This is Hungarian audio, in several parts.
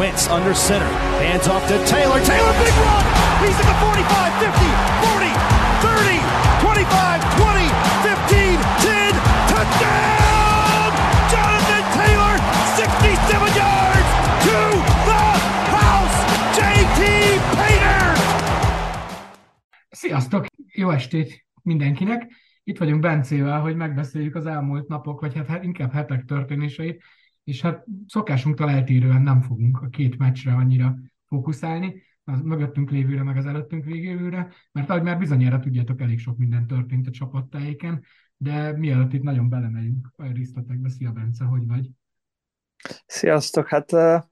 Wentz under center. Hands off to Taylor. Taylor, big run. He's at the 45, 50, 40, 30, 25, 20, 15, 10. Touchdown! Jonathan Taylor, 67 yards to the house. JT Painter! Sziasztok! Jó estét mindenkinek! Itt vagyunk Bencével, hogy megbeszéljük az elmúlt napok, vagy hát inkább hetek történéseit, és hát szokásunktól eltérően nem fogunk a két meccsre annyira fókuszálni, az mögöttünk lévőre, meg az előttünk végévőre, mert ahogy már bizonyára tudjátok, elég sok minden történt a csapattájéken, de mielőtt itt nagyon belemegyünk a részletekbe, szia Bence, hogy vagy? Sziasztok, hát uh,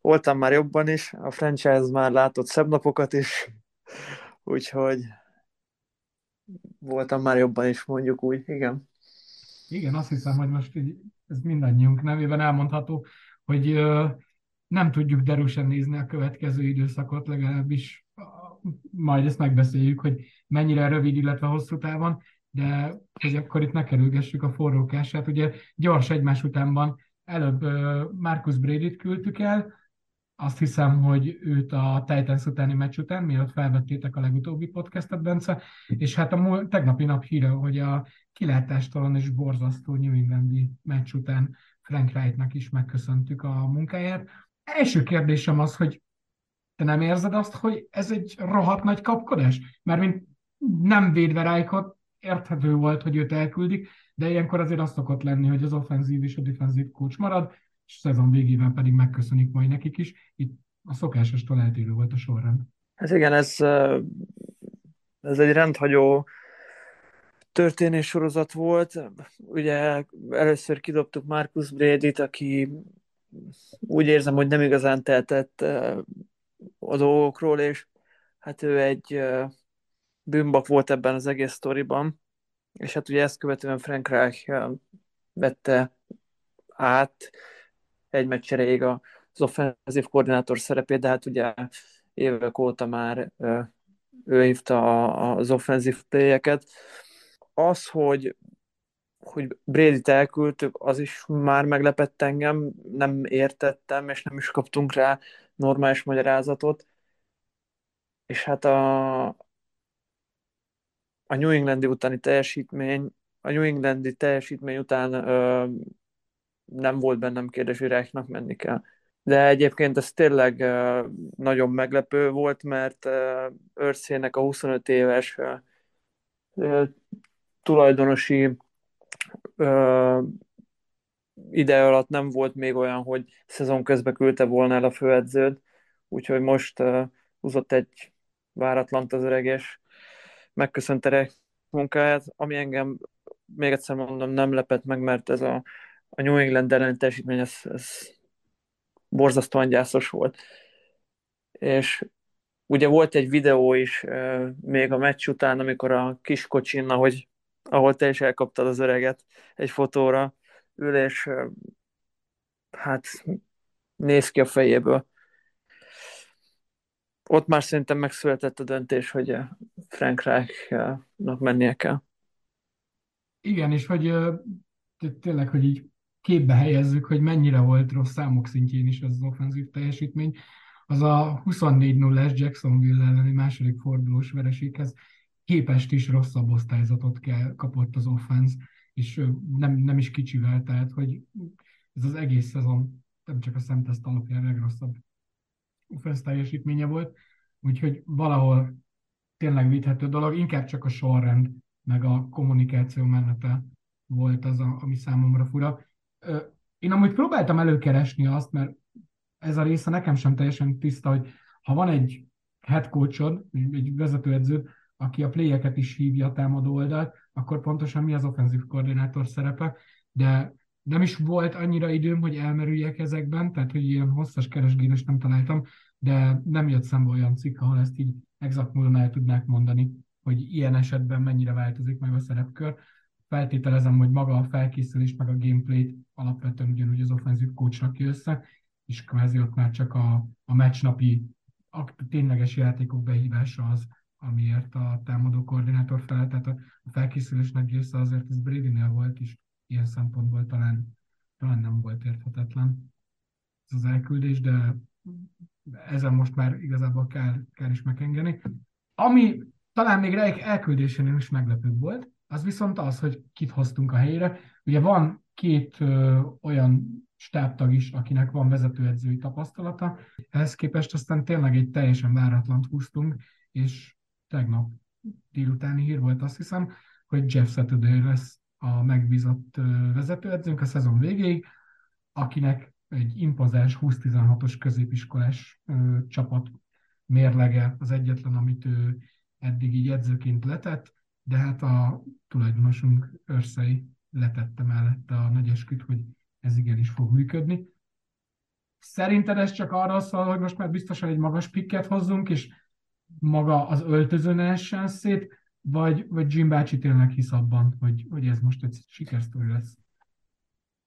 voltam már jobban is, a franchise már látott szebb napokat is, úgyhogy voltam már jobban is, mondjuk úgy, igen. Igen, azt hiszem, hogy most így, ez mindannyiunk nevében elmondható, hogy nem tudjuk derűsen nézni a következő időszakot, legalábbis majd ezt megbeszéljük, hogy mennyire rövid, illetve hosszú távon, de hogy akkor itt ne kerülgessük a forrókását. Ugye gyors egymás utánban előbb uh, Marcus Brady-t küldtük el, azt hiszem, hogy őt a Titans utáni meccs után, mielőtt felvettétek a legutóbbi podcastet, Bence, és hát a múl, tegnapi nap híre, hogy a kilátástalan és borzasztó New Englandi meccs után Frank Wrightnak is megköszöntük a munkáját. Első kérdésem az, hogy te nem érzed azt, hogy ez egy rohadt nagy kapkodás? Mert mint nem védve Rájkot, érthető volt, hogy őt elküldik, de ilyenkor azért az szokott lenni, hogy az offenzív és a defenzív coach marad, és szezon végében pedig megköszönik majd nekik is. Itt a szokásostól eltérő volt a sorrend. Hát igen, ez, ez egy rendhagyó történés sorozat volt. Ugye először kidobtuk Marcus Brady-t, aki úgy érzem, hogy nem igazán tehetett a dolgokról, és hát ő egy bűnbak volt ebben az egész sztoriban, és hát ugye ezt követően Frank Reich vette át, egy meccs erejéig az offenzív koordinátor szerepét, de hát ugye évek óta már ő hívta az offenzív playeket. Az, hogy hogy Brady-t elküldtük, az is már meglepett engem, nem értettem, és nem is kaptunk rá normális magyarázatot. És hát a, a New Englandi utáni teljesítmény, a New Englandi teljesítmény után ö, nem volt bennem kérdés, hogy Reichnak menni kell. De egyébként ez tényleg nagyon meglepő volt, mert Örszének a 25 éves tulajdonosi ide alatt nem volt még olyan, hogy szezon közben küldte volna el a főedződ, úgyhogy most húzott egy váratlant az öreg, és megköszönte munkáját, ami engem még egyszer mondom, nem lepett meg, mert ez a a New England elleni teljesítmény ez, ez borzasztóan gyászos volt. És ugye volt egy videó is még a meccs után, amikor a kis kocsin, ahogy, ahol te is elkaptad az öreget egy fotóra, ül, és uh, hát néz ki a fejéből. Ott már szerintem megszületett a döntés, hogy Frank Reich-nak mennie kell. Igen, és hogy tényleg, hogy így képbe helyezzük, hogy mennyire volt rossz számok szintjén is az, az offenzív teljesítmény, az a 24-0-es Jacksonville elleni második fordulós vereséghez képest is rosszabb osztályzatot kell, kapott az offense, és nem, nem is kicsivel, tehát hogy ez az egész szezon nem csak a szemteszt alapján legrosszabb offense teljesítménye volt, úgyhogy valahol tényleg védhető dolog, inkább csak a sorrend, meg a kommunikáció menete volt az, ami számomra fura. Én amúgy próbáltam előkeresni azt, mert ez a része nekem sem teljesen tiszta, hogy ha van egy head coachod, egy vezetőedződ, aki a playeket is hívja a támadó oldalt, akkor pontosan mi az offenzív koordinátor szerepe, de nem is volt annyira időm, hogy elmerüljek ezekben, tehát hogy ilyen hosszas keresgélést nem találtam, de nem jött szembe olyan cikk, ahol ezt így exakt módon el tudnák mondani, hogy ilyen esetben mennyire változik meg a szerepkör feltételezem, hogy maga a felkészülés, meg a gameplay alapvetően ugyanúgy az offenzív coachnak ki össze, és kvázi ott már csak a, a meccsnapi a tényleges játékok behívása az, amiért a támadó koordinátor fel, tehát a, a felkészülés nagy része azért ez brady volt, és ilyen szempontból talán, talán nem volt érthetetlen ez az elküldés, de ezen most már igazából kár, kár is megengeni. Ami talán még Reik elküldésénél is meglepőbb volt, az viszont az, hogy kit hoztunk a helyére. Ugye van két ö, olyan stábtag is, akinek van vezetőedzői tapasztalata. Ehhez képest aztán tényleg egy teljesen váratlant húztunk, és tegnap délutáni hír volt azt hiszem, hogy Jeff Saturday lesz a megbízott vezetőedzőnk a szezon végéig, akinek egy impozáns 20-16-os középiskolás ö, csapat mérlege az egyetlen, amit ő eddig így edzőként letett, de hát a tulajdonosunk őrszei letette mellette a nagy esküt, hogy ez igenis fog működni. Szerinted ez csak arra szól, hogy most már biztosan egy magas pikket hozzunk, és maga az öltözön essen szét, vagy, vagy Jim bácsi tényleg hisz abban, hogy, hogy ez most egy sikersztori lesz?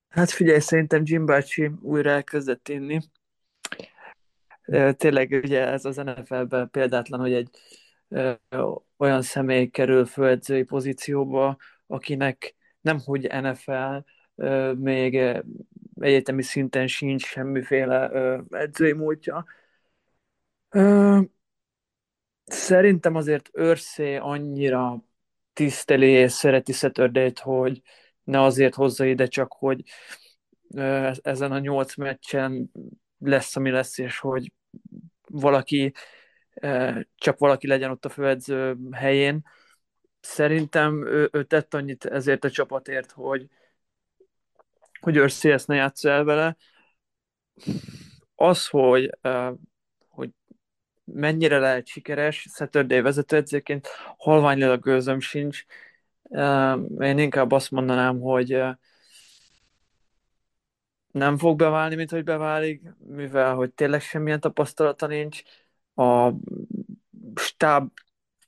Hát figyelj, szerintem Jim bácsi újra elkezdett inni. Tényleg ugye ez az NFL-ben példátlan, hogy egy olyan személy kerül főedzői pozícióba, akinek nem hogy NFL, még egyetemi szinten sincs semmiféle edzői múltja. Szerintem azért őrszé annyira tiszteli és szereti Saturday-t, hogy ne azért hozza ide, csak hogy ezen a nyolc meccsen lesz, ami lesz, és hogy valaki, csak valaki legyen ott a főedző helyén. Szerintem ő, ő tett annyit ezért a csapatért, hogy, hogy Őrszi ezt ne játsz el vele. Az, hogy, hogy mennyire lehet sikeres Saturday vezetőedzőként, halványlag a gőzöm sincs. Én inkább azt mondanám, hogy nem fog beválni, mint hogy beválik, mivel hogy tényleg semmilyen tapasztalata nincs. A stáb,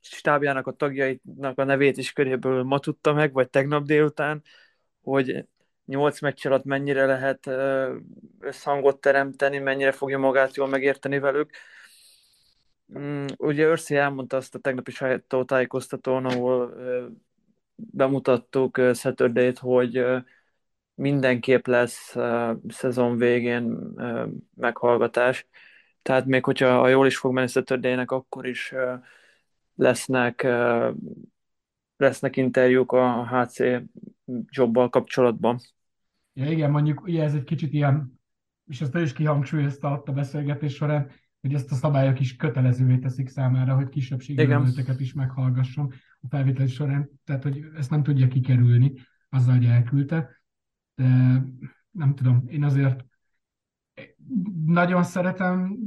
stábjának a tagjainak a nevét is körülbelül ma tudta meg, vagy tegnap délután, hogy nyolc meccs alatt mennyire lehet összhangot teremteni, mennyire fogja magát jól megérteni velük. Mm, ugye Örszi elmondta azt a tegnapi sajtótájékoztatón, ahol bemutattuk Saturday-t, hogy mindenképp lesz szezon végén meghallgatás. Tehát még hogyha jól is fog menni saturday akkor is lesznek, lesznek interjúk a HC jobbal kapcsolatban. Ja, igen, mondjuk ugye ez egy kicsit ilyen, és ezt ő is kihangsúlyozta ott a beszélgetés során, hogy ezt a szabályok is kötelezővé teszik számára, hogy kisebbségi jelölteket is meghallgasson a felvétel során, tehát hogy ezt nem tudja kikerülni azzal, hogy elküldte. De nem tudom, én azért nagyon szeretem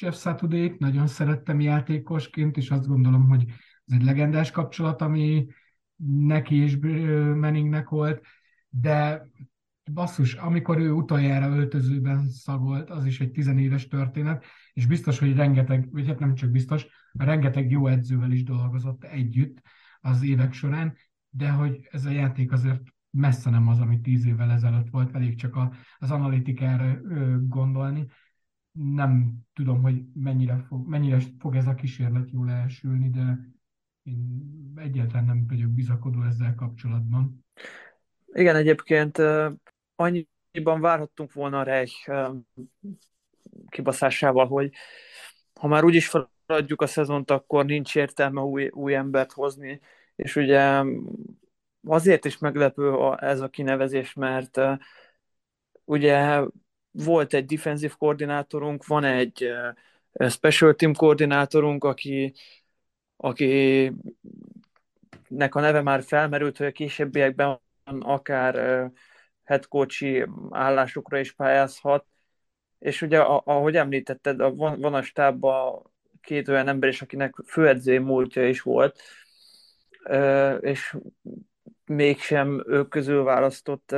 Jeff saturday nagyon szerettem játékosként, és azt gondolom, hogy ez egy legendás kapcsolat, ami neki és Manningnek volt, de basszus, amikor ő utoljára öltözőben szagolt, az is egy tizenéves történet, és biztos, hogy rengeteg, vagy hát nem csak biztos, rengeteg jó edzővel is dolgozott együtt az évek során, de hogy ez a játék azért messze nem az, ami tíz évvel ezelőtt volt, elég csak az analitikára gondolni. Nem tudom, hogy mennyire fog, mennyire fog ez a kísérlet jól elsülni, de én egyáltalán nem vagyok bizakodó ezzel kapcsolatban. Igen, egyébként annyiban várhattunk volna a Reich kibaszásával, hogy ha már úgyis feladjuk a szezont, akkor nincs értelme új, új embert hozni, és ugye azért is meglepő ez a kinevezés, mert ugye volt egy defensív koordinátorunk, van egy special team koordinátorunk, aki, aki nek a neve már felmerült, hogy a későbbiekben akár head coachi állásokra is pályázhat, és ugye, ahogy említetted, van, a stábban két olyan ember is, akinek főedzői múltja is volt, és mégsem ők közül választott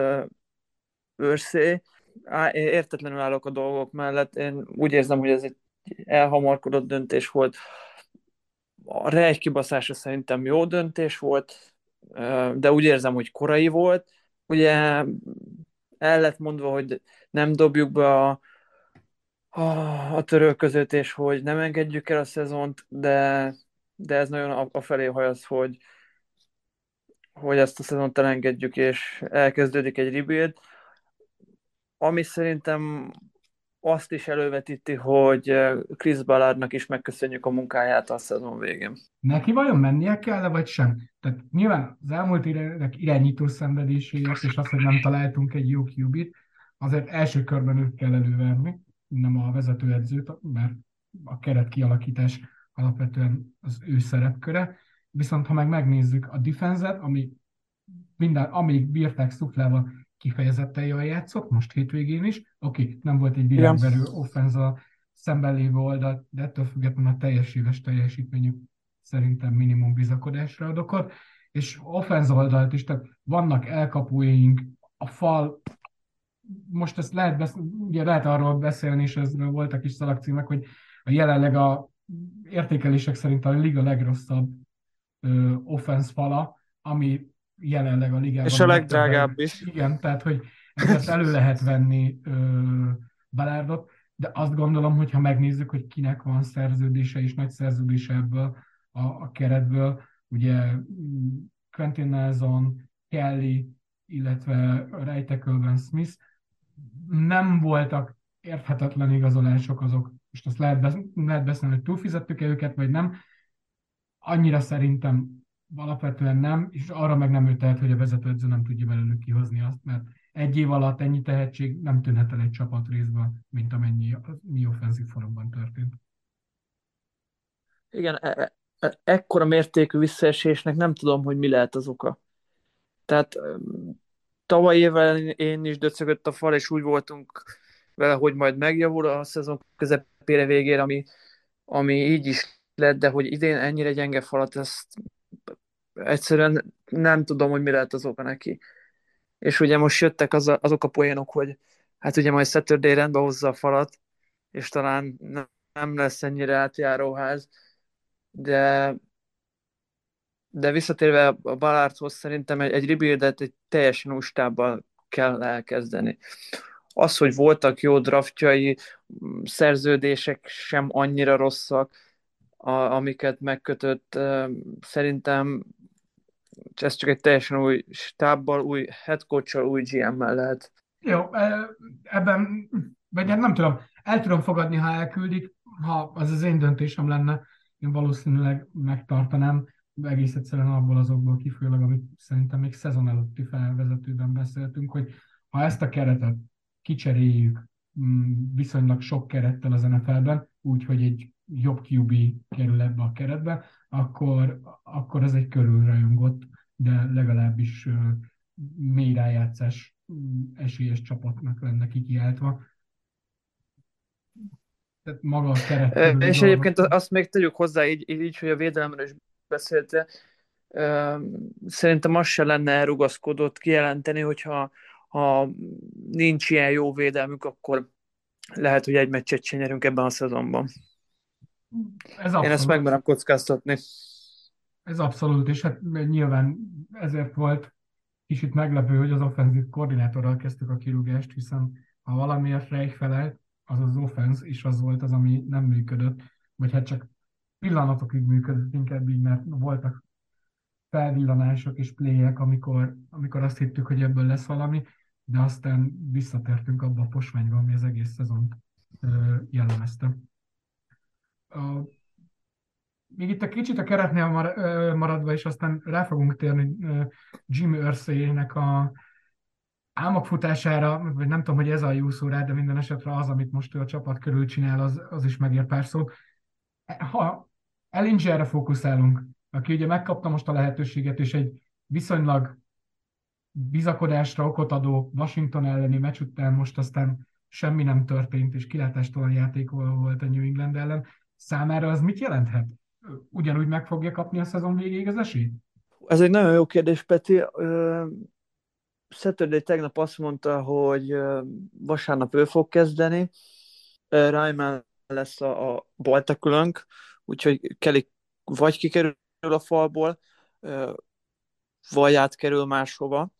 őrszé. Értetlenül állok a dolgok mellett. Én úgy érzem, hogy ez egy elhamarkodott döntés volt. A rej kibaszása szerintem jó döntés volt, de úgy érzem, hogy korai volt. Ugye el lett mondva, hogy nem dobjuk be a, a, a törölközőt, és hogy nem engedjük el a szezont, de, de ez nagyon a felé hajaz, hogy, hogy ezt a szezont elengedjük, és elkezdődik egy rebuild, ami szerintem azt is elővetíti, hogy Chris Ballardnak is megköszönjük a munkáját a szezon végén. Neki vajon mennie kell, vagy sem? Tehát nyilván az elmúlt évek irányító szenvedéséért, és az, hogy nem találtunk egy jó QB-t, azért első körben őt kell előverni, nem a vezetőedzőt, mert a keret kialakítás alapvetően az ő szerepköre. Viszont ha meg megnézzük a defenzet, ami minden, amíg bírták szuflával, kifejezetten jól játszott, most hétvégén is. Oké, okay, nem volt egy világverő offenz a szemben lévő oldal, de ettől függetlenül a teljes éves teljesítményük szerintem minimum bizakodásra ad okot. És offenz oldalt is, tehát vannak elkapóink, a fal, most ezt lehet, besz- ugye lehet arról beszélni, és ez voltak is szalagcímek, hogy a jelenleg a értékelések szerint a liga legrosszabb ö, offense fala, ami jelenleg a ligában. És a legdrágább is. Igen, tehát hogy ezt elő lehet venni Balárdot, de azt gondolom, hogy ha megnézzük, hogy kinek van szerződése és nagy szerződése ebből a, a keretből, ugye Quentin Nelson, Kelly, illetve Rejtekölben Smith, nem voltak érthetetlen igazolások azok, és azt lehet, besz- lehet beszélni, hogy túlfizettük-e őket, vagy nem. Annyira szerintem alapvetően nem, és arra meg nem ő hogy a vezetőedző nem tudja belőlük kihozni azt, mert egy év alatt ennyi tehetség nem tűnhet el egy csapat részben, mint amennyi a mi offenzív falokban történt. Igen, e- e- ekkora mértékű visszaesésnek nem tudom, hogy mi lehet az oka. Tehát tavaly évvel én is döcögött a fal, és úgy voltunk vele, hogy majd megjavul a szezon közepére végére, ami, ami így is lett, de hogy idén ennyire gyenge falat, ezt egyszerűen nem tudom, hogy mi lehet az oka neki. És ugye most jöttek az a, azok a poénok, hogy hát ugye majd Saturday rendbe hozza a falat, és talán nem lesz ennyire átjáróház, de de visszatérve a Ballardhoz szerintem egy, egy rebuildet egy teljesen új kell elkezdeni. Az, hogy voltak jó draftjai, szerződések sem annyira rosszak, a, amiket megkötött, szerintem ez csak egy teljesen új stábbal, új headcoach új GM-mel lehet. Jó, ebben, vagy hát nem tudom, el tudom fogadni, ha elküldik, ha az az én döntésem lenne, én valószínűleg megtartanám, egész egyszerűen abból azokból kifolyólag, amit szerintem még szezon előtti felvezetőben beszéltünk, hogy ha ezt a keretet kicseréljük mm, viszonylag sok kerettel az NFL-ben, úgyhogy egy jobb QB kerül ebbe a keretbe, akkor, akkor ez egy körülrajongott, de legalábbis mély rájátszás mm, esélyes csapatnak lenne kikiáltva. Tehát maga a keret. És egyébként azt még tegyük hozzá, így, így hogy a védelemről is beszélte, szerintem az se lenne elrugaszkodott kijelenteni, hogyha ha nincs ilyen jó védelmük, akkor lehet, hogy egy meccset sem nyerünk ebben a szezonban. Ez Én ezt megmerem kockáztatni. Ez abszolút, és hát nyilván ezért volt kicsit meglepő, hogy az offenzív koordinátorral kezdtük a kirúgást, hiszen ha valamiért Reich felelt, az az offenz, és az volt az, ami nem működött, vagy hát csak pillanatokig működött inkább így, mert voltak felvillanások és pléjek, amikor, amikor azt hittük, hogy ebből lesz valami, de aztán visszatértünk abba a posványba, ami az egész szezont jellemezte. A, még itt a kicsit a keretnél maradva, és aztán rá fogunk térni Jimmy Irsay-nek a álmokfutására, vagy nem tudom, hogy ez a jó szó rá, de minden esetre az, amit most ő a csapat körül csinál, az, az is megér pár szót. Ha Ellingerre fókuszálunk, aki ugye megkapta most a lehetőséget, és egy viszonylag bizakodásra okot adó Washington elleni meccs után most aztán semmi nem történt, és kilátástalan játék volt a New England ellen. Számára az mit jelenthet? Ugyanúgy meg fogja kapni a szezon végéig az esélyt? Ez egy nagyon jó kérdés, Peti. Saturday tegnap azt mondta, hogy vasárnap ő fog kezdeni. Ryman lesz a, a baltekülönk, úgyhogy Kelly vagy kikerül a falból, vagy átkerül máshova.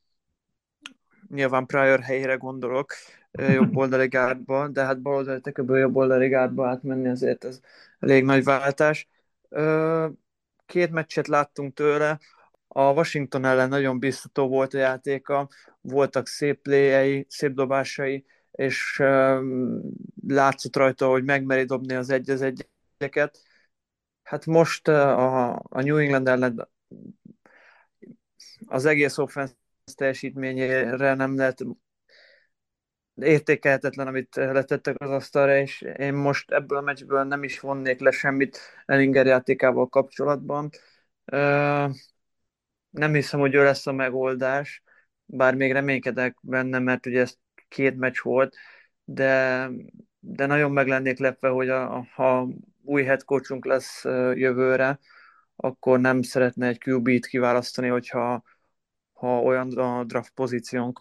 Nyilván Pryor helyére gondolok, jobb oldali gárdba, de hát baloldali tekeből jobb oldali gárdba átmenni azért ez elég nagy váltás. Két meccset láttunk tőle, a Washington ellen nagyon biztató volt a játéka, voltak szép pléjei, szép dobásai, és látszott rajta, hogy megmeri dobni az egy az egyeket. Hát most a, a New England ellen az egész offense teljesítményére nem lehet értékelhetetlen, amit letettek az asztalra, és én most ebből a meccsből nem is vonnék le semmit Ellinger játékával kapcsolatban. Nem hiszem, hogy ő lesz a megoldás, bár még reménykedek benne, mert ugye ez két meccs volt, de, de nagyon meg lennék lepve, hogy a, ha új head coachunk lesz jövőre, akkor nem szeretne egy QB-t kiválasztani, hogyha ha olyan a draft pozíciónk.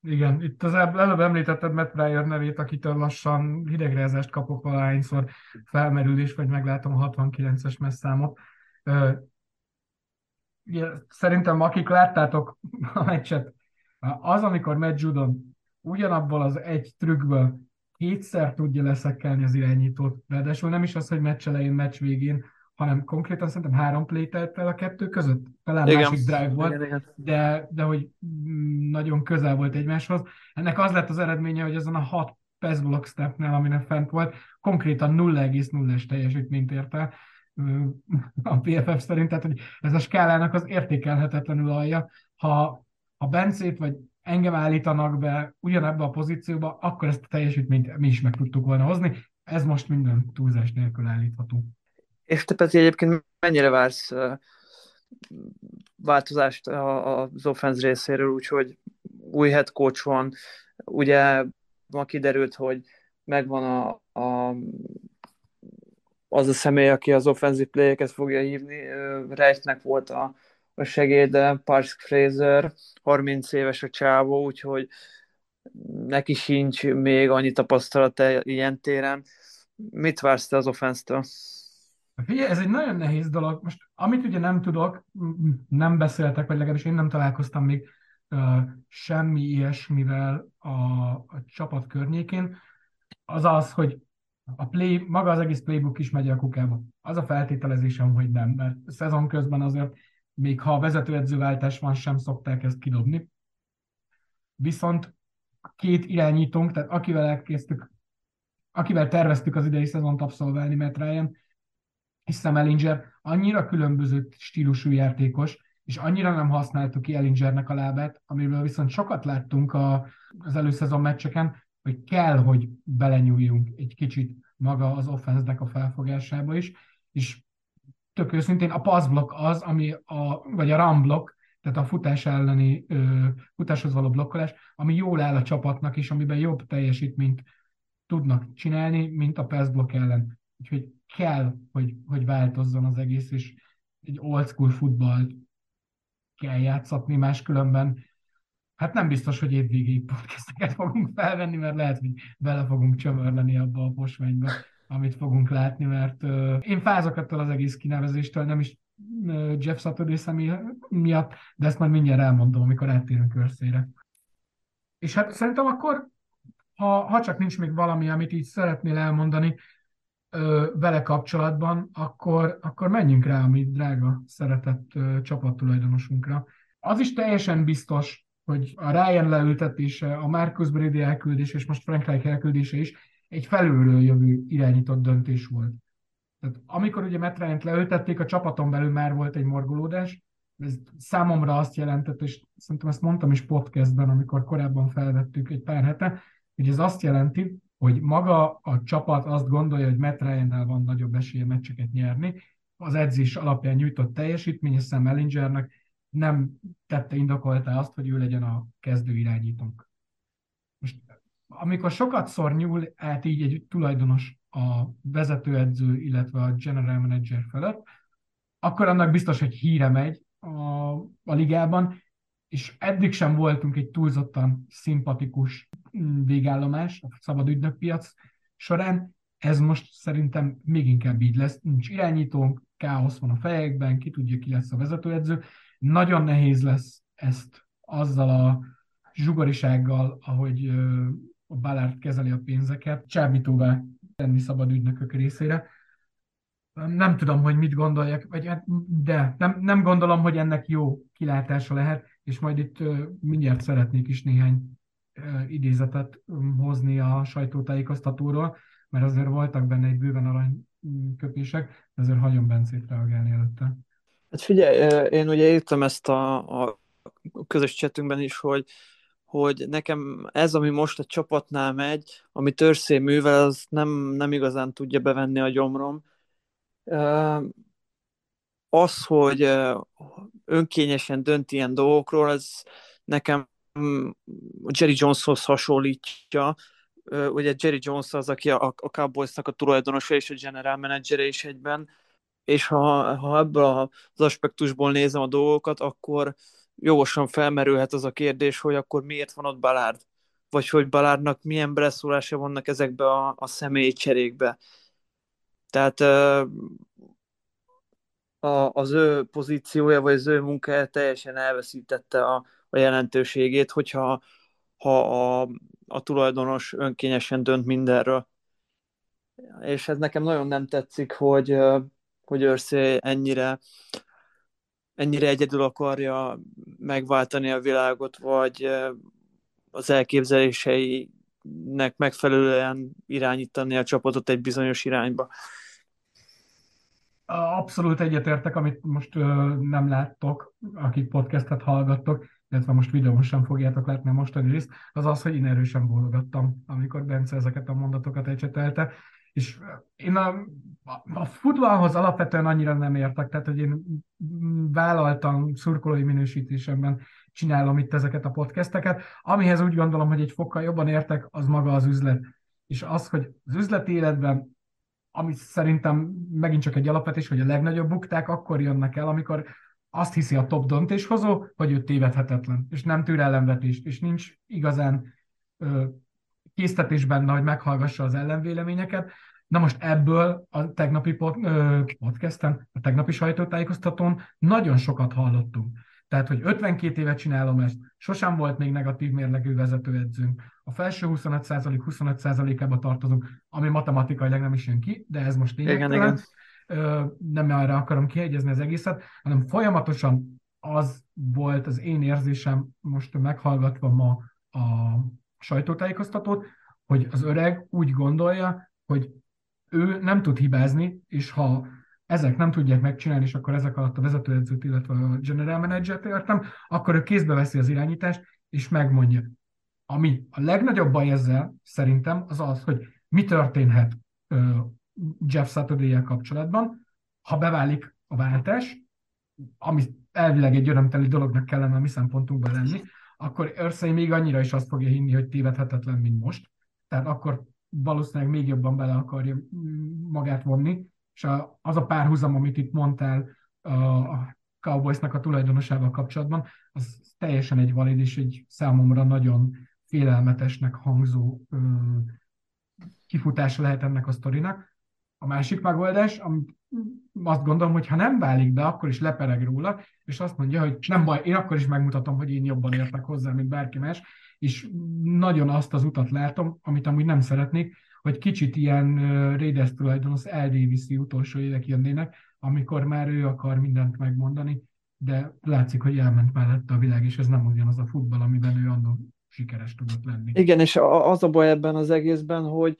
Igen, itt az előbb említetted Matt Pryor nevét, akitől lassan hidegrezést kapok valahányszor felmerül is, vagy meglátom a 69-es messzámot. Szerintem akik láttátok a meccset, az, amikor Matt Judon ugyanabból az egy trükkből kétszer tudja leszekkelni az irányítót, ráadásul nem is az, hogy meccs elején, meccs végén, hanem konkrétan szerintem három play telt el a kettő között. Talán igen. másik drive volt, igen, igen. De, de hogy mm, nagyon közel volt egymáshoz. Ennek az lett az eredménye, hogy ezen a hat pass block stepnél, aminek fent volt, konkrétan 0,0-es teljesítményt ért el a PFF szerint, tehát hogy ez a skálának az értékelhetetlenül alja. Ha, ha Bencét vagy engem állítanak be ugyanebbe a pozícióba, akkor ezt a teljesítményt mi is meg tudtuk volna hozni. Ez most minden túlzás nélkül állítható. És te Peti egyébként mennyire vársz változást az offense részéről, úgyhogy új head coach van, ugye ma kiderült, hogy megvan a, a az a személy, aki az offensive play fogja hívni. Reichnek volt a, a segéde, Parks Fraser, 30 éves a csávó, úgyhogy neki sincs még annyi tapasztalata ilyen téren. Mit vársz te az offense-től? Figyelj, ez egy nagyon nehéz dolog. Most, amit ugye nem tudok, nem beszéltek, vagy legalábbis én nem találkoztam még uh, semmi ilyesmivel a, a csapat környékén, az az, hogy a play, maga az egész playbook is megy a kukába. Az a feltételezésem, hogy nem, mert szezon közben azért, még ha vezetőedzőváltás van, sem szokták ezt kidobni. Viszont két irányítónk, tehát akivel elkezdtük, akivel terveztük az idei szezont abszolválni, mert Ryan, és Sam Ellinger annyira különböző stílusú játékos, és annyira nem használtuk ki Ellingernek a lábát, amiből viszont sokat láttunk a, az előszezon meccseken, hogy kell, hogy belenyúljunk egy kicsit maga az offense a felfogásába is, és tök őszintén a passzblokk az, ami a, vagy a run block, tehát a futás elleni, ö, futáshoz való blokkolás, ami jól áll a csapatnak, és amiben jobb teljesítményt tudnak csinálni, mint a pass block ellen. Úgyhogy kell, hogy, hogy változzon az egész, és egy old school futballt kell játszatni, máskülönben hát nem biztos, hogy évvégéig podcasteket fogunk felvenni, mert lehet, hogy bele fogunk csömörleni abba a posványba, amit fogunk látni, mert uh, én fázok ettől az egész kinevezéstől, nem is uh, Jeff Saturday személy miatt, de ezt majd mindjárt elmondom, amikor áttérünk körszére. És hát szerintem akkor, ha, ha csak nincs még valami, amit így szeretnél elmondani, vele kapcsolatban, akkor, akkor menjünk rá a mi drága, szeretett csapattulajdonosunkra. Az is teljesen biztos, hogy a Ryan leültetése, a Marcus Brady elküldése és most Frank Reich elküldése is egy felülről jövő irányított döntés volt. Tehát amikor ugye Matt Ryan-t leültették, a csapaton belül már volt egy morgolódás, ez számomra azt jelentett, és szerintem ezt mondtam is podcastben, amikor korábban felvettük egy pár hete, hogy ez azt jelenti, hogy maga a csapat azt gondolja, hogy Matt ryan van nagyobb esélye meccseket nyerni, az edzés alapján nyújtott teljesítmény, és Sam Ellingernek nem tette indokolta azt, hogy ő legyen a kezdő irányítónk. Most, amikor sokat szor nyúl át így egy tulajdonos a vezetőedző, illetve a general manager felett, akkor annak biztos, hogy híre megy a, a ligában, és eddig sem voltunk egy túlzottan szimpatikus végállomás a szabad ügynökpiac során, ez most szerintem még inkább így lesz. Nincs irányítónk, káosz van a fejekben, ki tudja, ki lesz a vezetőedző. Nagyon nehéz lesz ezt azzal a zsugorisággal, ahogy a Ballard kezeli a pénzeket, csábítóvá tenni szabad ügynökök részére. Nem tudom, hogy mit gondoljak, vagy hát, de nem, nem gondolom, hogy ennek jó kilátása lehet, és majd itt mindjárt szeretnék is néhány idézetet hozni a sajtótájékoztatóról, mert azért voltak benne egy bőven aranyköpések, ezért hagyom Bencét reagálni előtte. Hát figyelj, én ugye írtam ezt a, a közös csetünkben is, hogy, hogy nekem ez, ami most a csapatnál megy, ami törszé művel, az nem, nem igazán tudja bevenni a gyomrom. Az, hogy önkényesen dönt ilyen dolgokról, ez nekem Jerry Joneshoz hasonlítja. Ugye Jerry Jones az, aki a, a Cowboysnak a tulajdonosa és a general manager is egyben, és ha, ha ebből az aspektusból nézem a dolgokat, akkor jogosan felmerülhet az a kérdés, hogy akkor miért van ott Balárd? Vagy hogy Balárdnak milyen beleszólása vannak ezekbe a, a személyi cserékbe. Tehát a, az ő pozíciója, vagy az ő munkája teljesen elveszítette a, a jelentőségét, hogyha ha a, a tulajdonos önkényesen dönt mindenről. És ez nekem nagyon nem tetszik, hogy, hogy Örszé ennyire, ennyire egyedül akarja megváltani a világot, vagy az elképzeléseinek megfelelően irányítani a csapatot egy bizonyos irányba. Abszolút egyetértek, amit most nem láttok, akik podcastet hallgattok, illetve most videón sem fogjátok látni a mostani részt, az az, hogy én erősen bólogattam, amikor Bence ezeket a mondatokat ecsetelte. És én a, a futballhoz alapvetően annyira nem értek, tehát hogy én vállaltam szurkolói minősítésemben csinálom itt ezeket a podcasteket, amihez úgy gondolom, hogy egy fokkal jobban értek, az maga az üzlet. És az, hogy az üzleti életben ami szerintem megint csak egy alapvetés, hogy a legnagyobb bukták akkor jönnek el, amikor azt hiszi a top döntéshozó, hogy ő tévedhetetlen, és nem tűr ellenvetést, és nincs igazán ö, késztetés benne, hogy meghallgassa az ellenvéleményeket. Na most ebből a tegnapi pod, ö, podcasten, a tegnapi sajtótájékoztatón nagyon sokat hallottunk. Tehát, hogy 52 évet csinálom ezt, sosem volt még negatív mérlegű vezetőedzőnk. A felső 25% 25%-ába tartozunk, ami matematikailag nem is jön ki, de ez most lényegtelen. Igen, igen nem arra akarom kiegyezni az egészet, hanem folyamatosan az volt az én érzésem most meghallgatva ma a sajtótájékoztatót, hogy az öreg úgy gondolja, hogy ő nem tud hibázni, és ha ezek nem tudják megcsinálni, és akkor ezek alatt a vezetőedzőt, illetve a general manager-t értem, akkor ő kézbe veszi az irányítást, és megmondja. Ami a legnagyobb baj ezzel szerintem az az, hogy mi történhet Jeff saturday kapcsolatban, ha beválik a váltás, ami elvileg egy örömteli dolognak kellene a mi szempontunkban lenni, akkor Örszei még annyira is azt fogja hinni, hogy tévedhetetlen, mint most. Tehát akkor valószínűleg még jobban bele akarja magát vonni, és az a párhuzam, amit itt mondtál a Cowboysnak a tulajdonosával kapcsolatban, az teljesen egy valid és egy számomra nagyon félelmetesnek hangzó kifutása lehet ennek a sztorinak. A másik megoldás, amit azt gondolom, hogy ha nem válik be, akkor is lepereg róla, és azt mondja, hogy nem baj, én akkor is megmutatom, hogy én jobban értek hozzá, mint bárki más, és nagyon azt az utat látom, amit amúgy nem szeretnék, hogy kicsit ilyen Raiders tulajdonos elvéviszi utolsó évek jönnének, amikor már ő akar mindent megmondani, de látszik, hogy elment mellette a világ, és ez nem ugyanaz a futball, amiben ő annól sikeres tudott lenni. Igen, és az a baj ebben az egészben, hogy,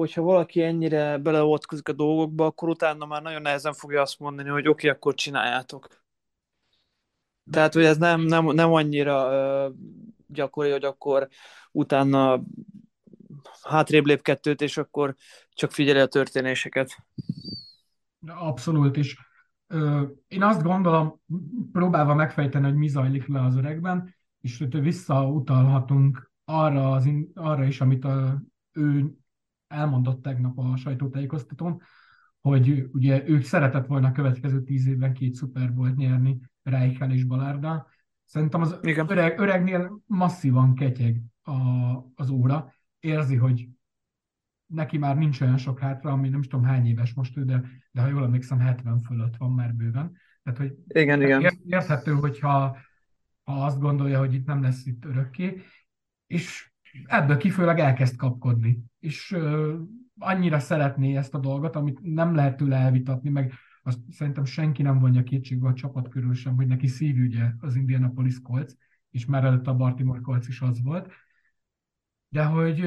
hogyha valaki ennyire beleavatkozik a dolgokba, akkor utána már nagyon nehezen fogja azt mondani, hogy oké, okay, akkor csináljátok. Tehát, hogy ez nem, nem, nem annyira uh, gyakori, hogy akkor utána hátrébb lép kettőt, és akkor csak figyeli a történéseket. Abszolút is. Én azt gondolom, próbálva megfejteni, hogy mi zajlik le az öregben, és visszautalhatunk arra, az, arra is, amit a, ő elmondott tegnap a sajtótájékoztatón, hogy ugye ők szeretett volna a következő tíz évben két Super nyerni Reichel és Balárda. Szerintem az öreg, öregnél masszívan ketyeg a, az óra. Érzi, hogy neki már nincs olyan sok hátra, ami nem is tudom hány éves most ő, de, de ha jól emlékszem, 70 fölött van már bőven. Tehát, hogy igen, igen. érthető, hogyha ha azt gondolja, hogy itt nem lesz itt örökké, és ebből kifőleg elkezd kapkodni. És uh, annyira szeretné ezt a dolgot, amit nem lehet tőle elvitatni, meg azt szerintem senki nem vonja kétségbe a csapat körül sem, hogy neki szívügye az Indianapolis Colts, és már előtt a Baltimore Colts is az volt. de hogy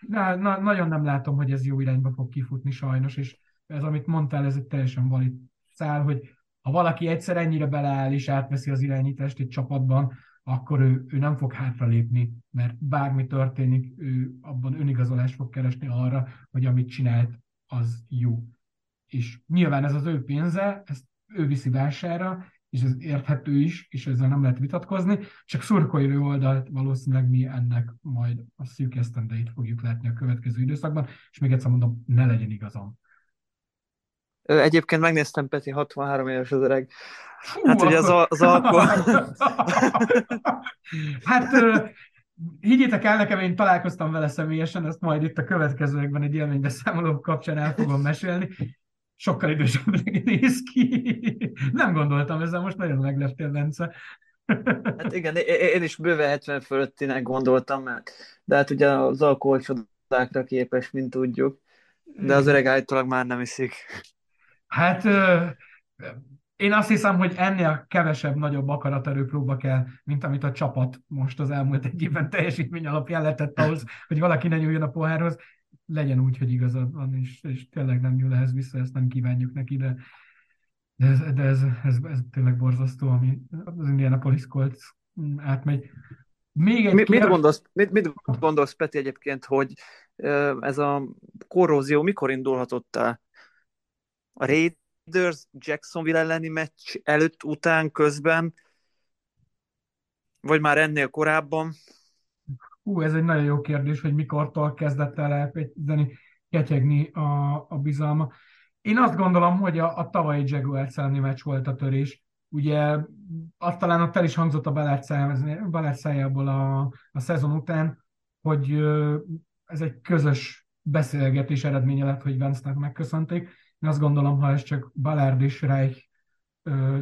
na, na, nagyon nem látom, hogy ez jó irányba fog kifutni sajnos, és ez, amit mondtál, ez egy teljesen valid szál, hogy ha valaki egyszer ennyire beleáll és átveszi az irányítást egy csapatban, akkor ő, ő nem fog hátralépni, mert bármi történik, ő abban önigazolást fog keresni arra, hogy amit csinált, az jó. És nyilván ez az ő pénze, ezt ő viszi vására, és ez érthető is, és ezzel nem lehet vitatkozni, csak szurkoló oldalt valószínűleg mi ennek majd a szűk esztendeit fogjuk látni a következő időszakban, és még egyszer mondom, ne legyen igazam. Egyébként megnéztem Peti 63 éves az öreg. Hát ugye az, az alkohol... hát higgyétek el nekem, én találkoztam vele személyesen, ezt majd itt a következőekben egy élménybeszámoló kapcsán el fogom mesélni. Sokkal idősebbnek néz ki. Nem gondoltam ezzel, most nagyon megleptél, Bence. Hát igen, én is bőve 70 fölöttinek gondoltam, mert de hát ugye az alkohol csodákra képes, mint tudjuk. De az öreg állítólag már nem iszik. Hát én azt hiszem, hogy ennél kevesebb, nagyobb akaraterő próba kell, mint amit a csapat most az elmúlt egy évben teljesítmény alapján letett ahhoz, hogy valaki ne nyúljon a pohárhoz. Legyen úgy, hogy igazad van, és, és tényleg nem nyúl ehhez vissza, ezt nem kívánjuk neki, de, de, ez, de ez, ez, ez tényleg borzasztó, ami az Indianapolis Colts átmegy. Még egy mit, mit, gondolsz, mit, mit gondolsz, Peti, egyébként, hogy ez a korrózió mikor indulhatott el? A Raiders Jacksonville elleni meccs előtt, után, közben, vagy már ennél korábban? Hú, ez egy nagyon jó kérdés, hogy mikortól kezdett el elkezdeni ketyegni a, a bizalma. Én azt gondolom, hogy a, a tavalyi Jaguars elleni meccs volt a törés. Ugye azt talán ott el is hangzott a Balázs szájából a, a szezon után, hogy ez egy közös beszélgetés eredménye lett, hogy Vance-nek megköszönték én azt gondolom, ha ez csak Ballard és Reich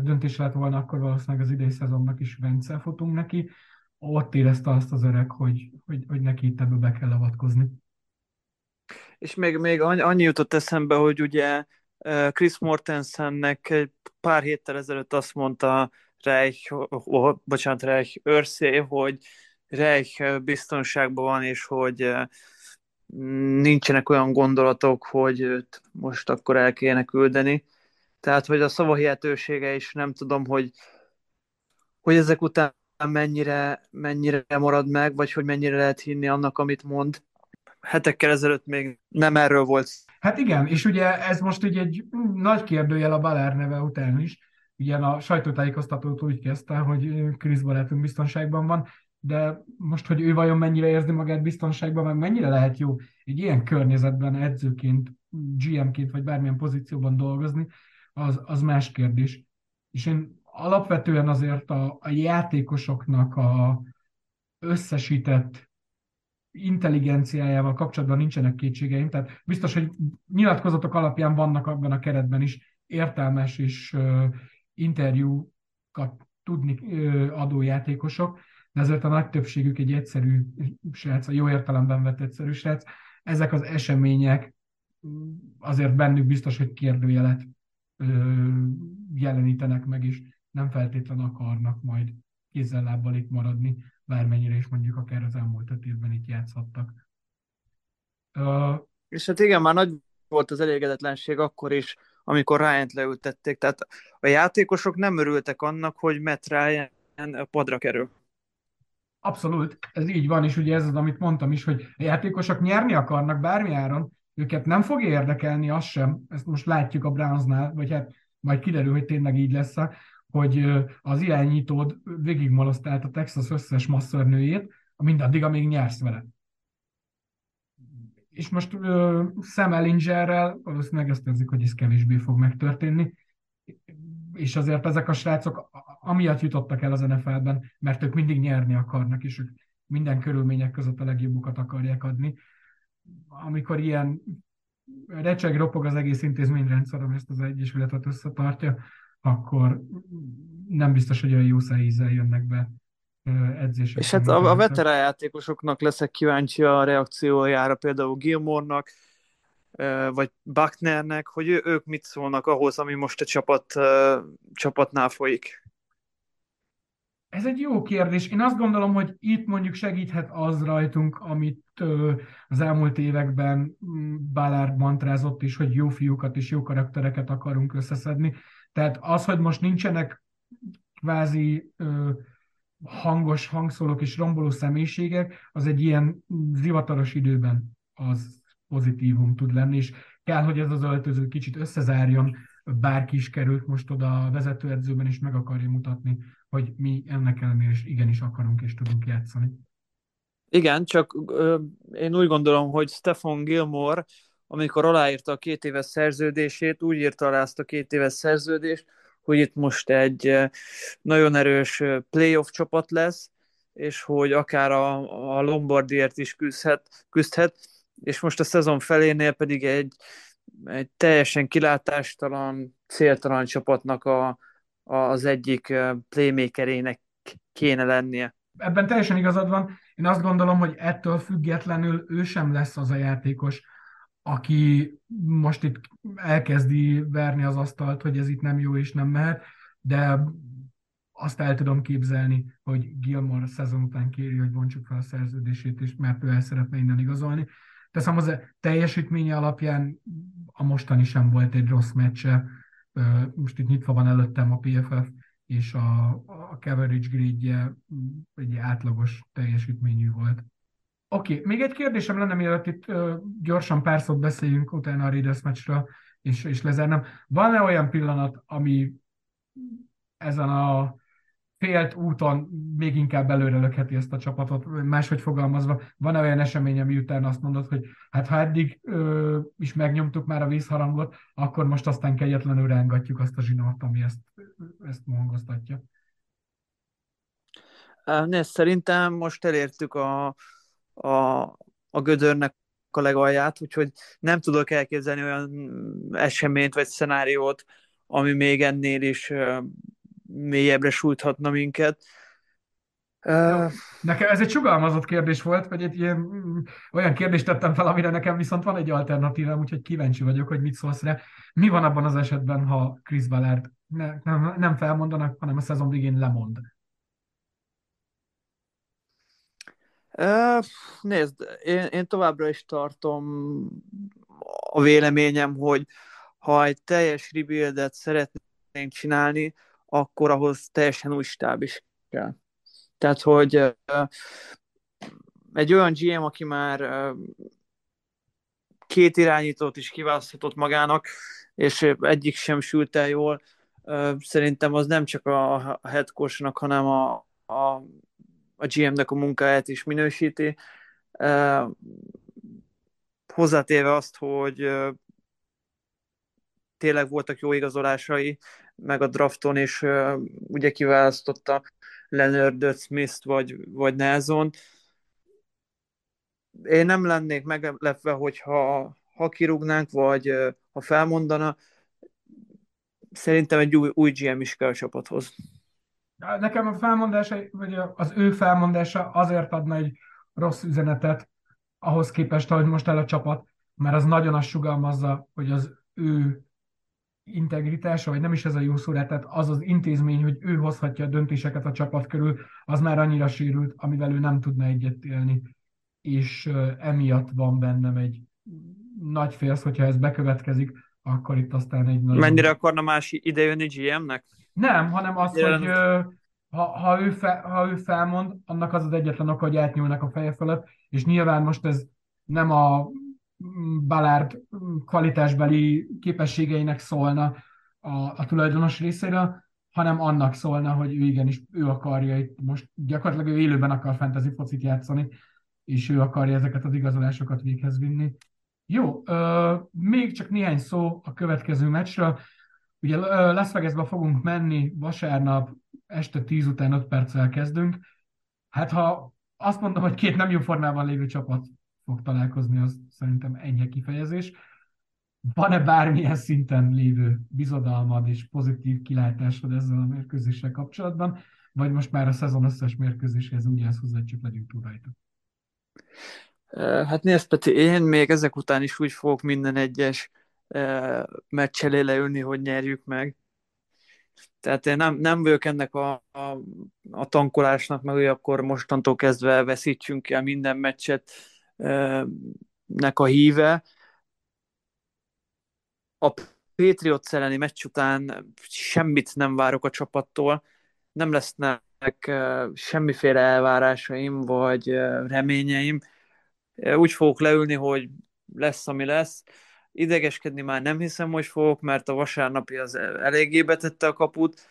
döntés lett volna, akkor valószínűleg az idei szezonnak is Vence futunk neki. Ott érezte azt az öreg, hogy, hogy, hogy neki itt ebből be kell avatkozni. És még, még annyi jutott eszembe, hogy ugye Chris Mortensennek egy pár héttel ezelőtt azt mondta Reich, oh, bocsánat, Reich őrszé, hogy Reich biztonságban van, és hogy nincsenek olyan gondolatok, hogy őt most akkor el kéne küldeni. Tehát, hogy a szavahihetősége is nem tudom, hogy, hogy ezek után mennyire, mennyire marad meg, vagy hogy mennyire lehet hinni annak, amit mond. Hetekkel ezelőtt még nem erről volt. Hát igen, és ugye ez most ugye egy nagy kérdőjel a Balár neve után is. Ugye a sajtótájékoztatót úgy kezdte, hogy Chris Barátunk biztonságban van, de most, hogy ő vajon mennyire érzi magát biztonságban, meg mennyire lehet jó egy ilyen környezetben edzőként, GM-ként, vagy bármilyen pozícióban dolgozni, az, az más kérdés. És én alapvetően azért a, a játékosoknak a összesített intelligenciájával kapcsolatban nincsenek kétségeim, tehát biztos, hogy nyilatkozatok alapján vannak abban a keretben is értelmes és uh, interjúkat tudni uh, adó játékosok, ezért a nagy többségük egy egyszerű srác, a jó értelemben vett egyszerű srác. Ezek az események azért bennük biztos, hogy kérdőjelet jelenítenek meg, és nem feltétlenül akarnak majd kézzel-lábbal itt maradni, bármennyire is mondjuk akár az elmúlt öt évben itt játszhattak. Uh, és hát igen, már nagy volt az elégedetlenség akkor is, amikor Ryan-t leültették, tehát a játékosok nem örültek annak, hogy Matt Ryan padra kerül. Abszolút, ez így van, és ugye ez az, amit mondtam is, hogy a játékosok nyerni akarnak bármi áron, őket nem fog érdekelni az sem, ezt most látjuk a Brownsnál, vagy hát majd kiderül, hogy tényleg így lesz, hogy az irányítód végigmolosztált a Texas összes masszörnőjét, mindaddig, amíg nyersz vele. És most uh, Sam Ellingerrel valószínűleg ezt érzik, hogy ez kevésbé fog megtörténni, és azért ezek a srácok amiatt jutottak el az NFL-ben, mert ők mindig nyerni akarnak, és ők minden körülmények között a legjobbukat akarják adni. Amikor ilyen recseg, ropog az egész intézményrendszer, ami ezt az egyesületet összetartja, akkor nem biztos, hogy olyan jó szájízzel jönnek be edzések. És hát a, a veterán játékosoknak leszek kíváncsi a reakciójára, például Gilmore-nak, vagy Bucknernek, hogy ők mit szólnak ahhoz, ami most a csapat, csapatnál folyik. Ez egy jó kérdés. Én azt gondolom, hogy itt mondjuk segíthet az rajtunk, amit az elmúlt években mm, Ballard mantrázott is, hogy jó fiúkat és jó karaktereket akarunk összeszedni. Tehát az, hogy most nincsenek kvázi hangos hangszólók és romboló személyiségek, az egy ilyen zivataros időben az pozitívum tud lenni, és kell, hogy ez az öltöző kicsit összezárjon, bárki is került most oda a vezetőedzőben, és meg akarja mutatni, hogy mi ennek ellenére is igenis akarunk és tudunk játszani. Igen, csak ö, én úgy gondolom, hogy Stefan Gilmore, amikor aláírta a két éves szerződését, úgy írta alá ezt a két éves szerződést, hogy itt most egy nagyon erős playoff csapat lesz, és hogy akár a, a Lombardiért is küzdhet, küzdhet, és most a szezon felénél pedig egy, egy teljesen kilátástalan, céltalan csapatnak a, az egyik playmakerének kéne lennie. Ebben teljesen igazad van. Én azt gondolom, hogy ettől függetlenül ő sem lesz az a játékos, aki most itt elkezdi verni az asztalt, hogy ez itt nem jó és nem mehet, de azt el tudom képzelni, hogy Gilmore szezon után kéri, hogy bontsuk fel a szerződését, és mert ő el szeretne innen igazolni. Teszem az teljesítménye alapján a mostani sem volt egy rossz meccse. Most itt nyitva van előttem a PFF, és a, a coverage grade egy átlagos teljesítményű volt. Oké, okay. még egy kérdésem lenne, mielőtt itt gyorsan pár szót beszéljünk utána a Raiders meccsről, és, és lezárnám. Van-e olyan pillanat, ami ezen a félt úton még inkább előre lökheti ezt a csapatot, máshogy fogalmazva, van-e olyan esemény, ami után azt mondod, hogy hát ha eddig ö, is megnyomtuk már a vízharangot, akkor most aztán kegyetlenül rángatjuk azt a zsinort, ami ezt, ezt hangoztatja. Nézd, szerintem most elértük a, a, a gödörnek a legalját, úgyhogy nem tudok elképzelni olyan eseményt vagy szenáriót, ami még ennél is mélyebbre sújthatna minket. Uh, nekem ez egy sugalmazott kérdés volt, vagy egy ilyen, olyan kérdést tettem fel, amire nekem viszont van egy alternatívám, úgyhogy kíváncsi vagyok, hogy mit szólsz rá. Mi van abban az esetben, ha Chris Ballard ne, nem, nem felmondanak, hanem a szezon végén lemond? Nézd, én, én továbbra is tartom a véleményem, hogy ha egy teljes rebuildet szeretnénk csinálni, akkor ahhoz teljesen új stáb is kell. Tehát, hogy egy olyan GM, aki már két irányítót is kiválaszthatott magának, és egyik sem sült el jól, szerintem az nem csak a head coachnak, hanem a, a a GM-nek a munkáját is minősíti. Hozzátéve azt, hogy tényleg voltak jó igazolásai, meg a drafton is uh, ugye kiválasztotta Leonard Smith-t vagy, vagy Nelson. Én nem lennék meglepve, hogyha ha kirúgnánk, vagy ha felmondana, szerintem egy új, új GM is kell a csapathoz. Nekem a felmondása, vagy az ő felmondása azért adna egy rossz üzenetet ahhoz képest, ahogy most el a csapat, mert az nagyon azt sugalmazza, hogy az ő integritása, vagy nem is ez a jó szó, tehát az az intézmény, hogy ő hozhatja a döntéseket a csapat körül, az már annyira sérült, amivel ő nem tudna egyet élni. És emiatt van bennem egy nagy félsz, hogyha ez bekövetkezik, akkor itt aztán egy nagy... Mennyire akarna más idejönni GM-nek? Nem, hanem az, Jelen... hogy ha, ha, ő fe, ha ő felmond, annak az az egyetlen oka, hogy átnyúlnak a feje fölött, és nyilván most ez nem a Balárd kvalitásbeli képességeinek szólna a, a tulajdonos részéről, hanem annak szólna, hogy ő igenis, ő akarja itt most gyakorlatilag ő élőben akar fantasy focit játszani, és ő akarja ezeket az igazolásokat véghez vinni. Jó, ö, még csak néhány szó a következő meccsről. Ugye Las Vegasba fogunk menni vasárnap este 10 után 5 perccel kezdünk. Hát ha azt mondom, hogy két nem jó formában lévő csapat fog találkozni, az szerintem enyhe kifejezés. Van-e bármilyen szinten lévő bizodalmad és pozitív kilátásod ezzel a mérkőzéssel kapcsolatban, vagy most már a szezon összes mérkőzéshez úgy állsz hozzá, csak legyünk túl rajta? Hát nézd, Peti, én még ezek után is úgy fogok minden egyes meccsel leülni, hogy nyerjük meg. Tehát én nem, nem vagyok ennek a, a, a tankolásnak, meg hogy akkor mostantól kezdve veszítsünk el minden meccset nek a híve. A Patriots elleni meccs után semmit nem várok a csapattól, nem lesznek semmiféle elvárásaim vagy reményeim. Úgy fogok leülni, hogy lesz, ami lesz. Idegeskedni már nem hiszem, hogy fogok, mert a vasárnapi az eléggé betette a kaput.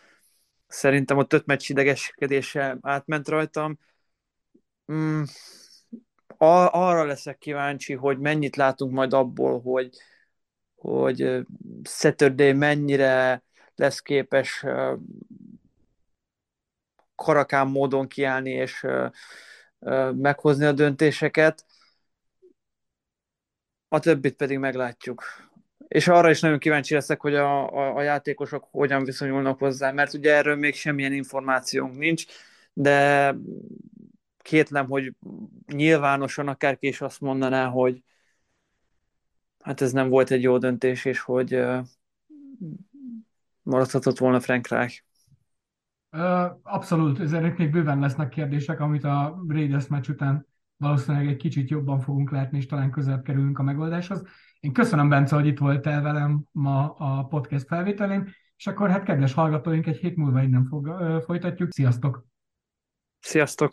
Szerintem a több meccs idegeskedése átment rajtam. Mm, arra leszek kíváncsi, hogy mennyit látunk majd abból, hogy, hogy Saturday mennyire lesz képes karakán módon kiállni és meghozni a döntéseket. A többit pedig meglátjuk. És arra is nagyon kíváncsi leszek, hogy a, a, a játékosok hogyan viszonyulnak hozzá, mert ugye erről még semmilyen információnk nincs, de kétlem, hogy nyilvánosan akárki is azt mondaná, hogy hát ez nem volt egy jó döntés, és hogy maradhatott volna Frank Reich. Abszolút, ezek még bőven lesznek kérdések, amit a Raiders meccs után valószínűleg egy kicsit jobban fogunk látni, és talán közelebb kerülünk a megoldáshoz. Én köszönöm, Bence, hogy itt voltál velem ma a podcast felvételén, és akkor hát kedves hallgatóink, egy hét múlva innen fog, folytatjuk. Sziasztok! Sziasztok!